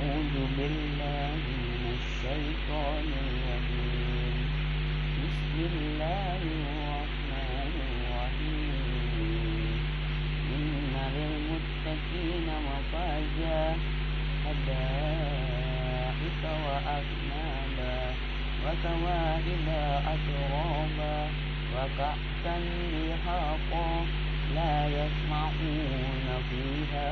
أعوذ بالله من الشيطان الرجيم. بسم الله الرحمن الرحيم. إن للمتقين مفازا حدائق وأعنابا وكواعب أترابا وكأسا دهاقا لا يسمعون فيها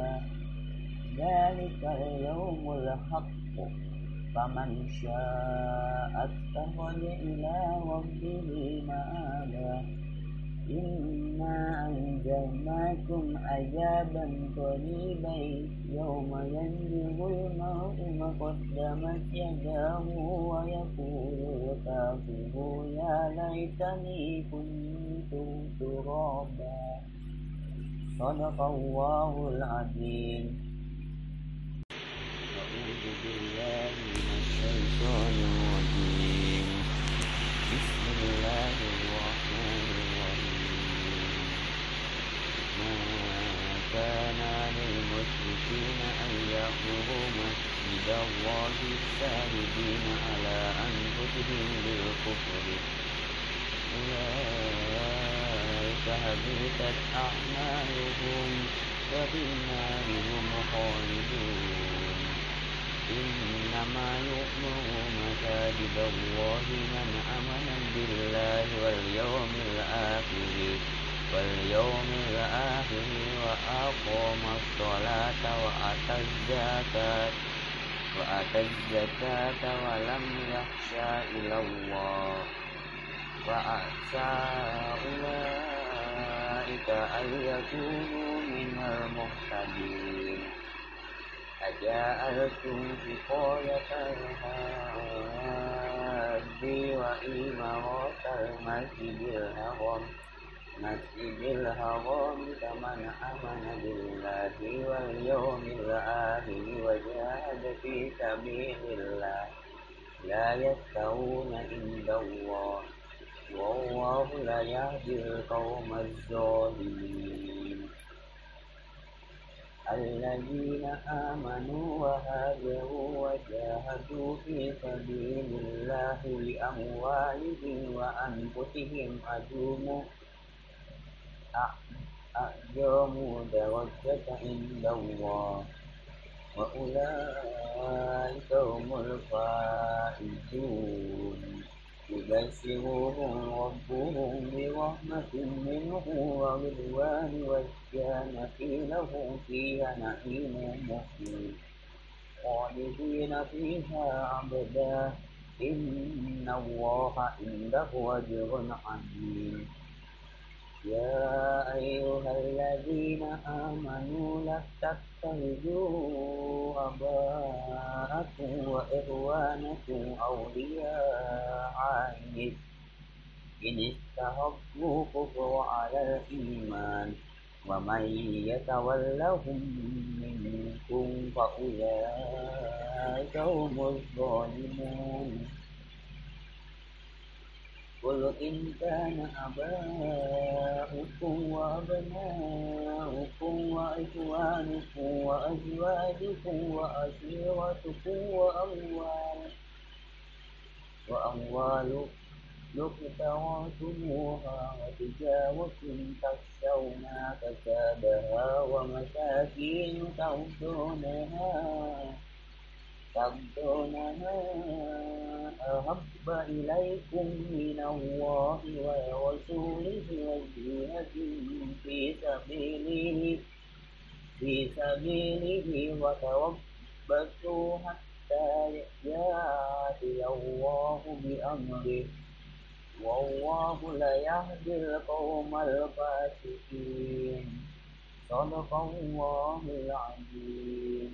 ذلك اليوم الحق. فمن شاء اتخذ إلى ربه مآبا. إنا أنزلناكم عذابا قريبا. يوم ينزل المرء ما قدمت يداه ويقول الكافر يا ليتني كنت ترابا. صدق الله العظيم. بسم الله الرحمن الرحيم. ما كان للمشركين أن الله على بالكفر أعمالهم النار هم خالدون مساجد الله من آمن بالله واليوم الآخر واليوم الآخر وأقام الصلاة وأتى الزكاة وأتى الزكاة ولم يخشى إلى الله. وأعسى أولئك أن يكونوا من المهتدين. أجعلتم سقاية الحاج وإمارة المسجد الحرام. مسجد الحرام كمن آمن بالله واليوم الآخر وجاهد في سبيل الله لا يستوون عند الله. والله لا يهدي القوم الظالمين. الذين آمنوا وهاجروا وجاهدوا في سبيل الله بأموالهم وأنفسهم أجرم أعظم درجة عند الله وأولئك هم الفائزون يبشرهم ربهم برحمة منه ورضوان والجنة لهم فيها نعيم مقيم خالدين فيها أبدا. إن الله عنده أجر عظيم. يا أيها الذين آمنوا لا تتخذوا آباءكم وإخوانكم أولياء إن استحبوا الكفر على الإيمان ومن يتولهم منكم فأولئك هم الظالمون. قل إن كان آباؤكم وأبناؤكم وإخوانكم وأزواجكم وعشيرتكم وأموال وأموال اقترفتموها وتجارة تخشون كسادها ومساكين ترضونها ترضونها أحب إليكم من الله ورسوله وجهة في سبيله في سبيله وتربصوا حتى يأتي الله بأمره. والله لا يهدي القوم الفاسقين. صدق الله العظيم.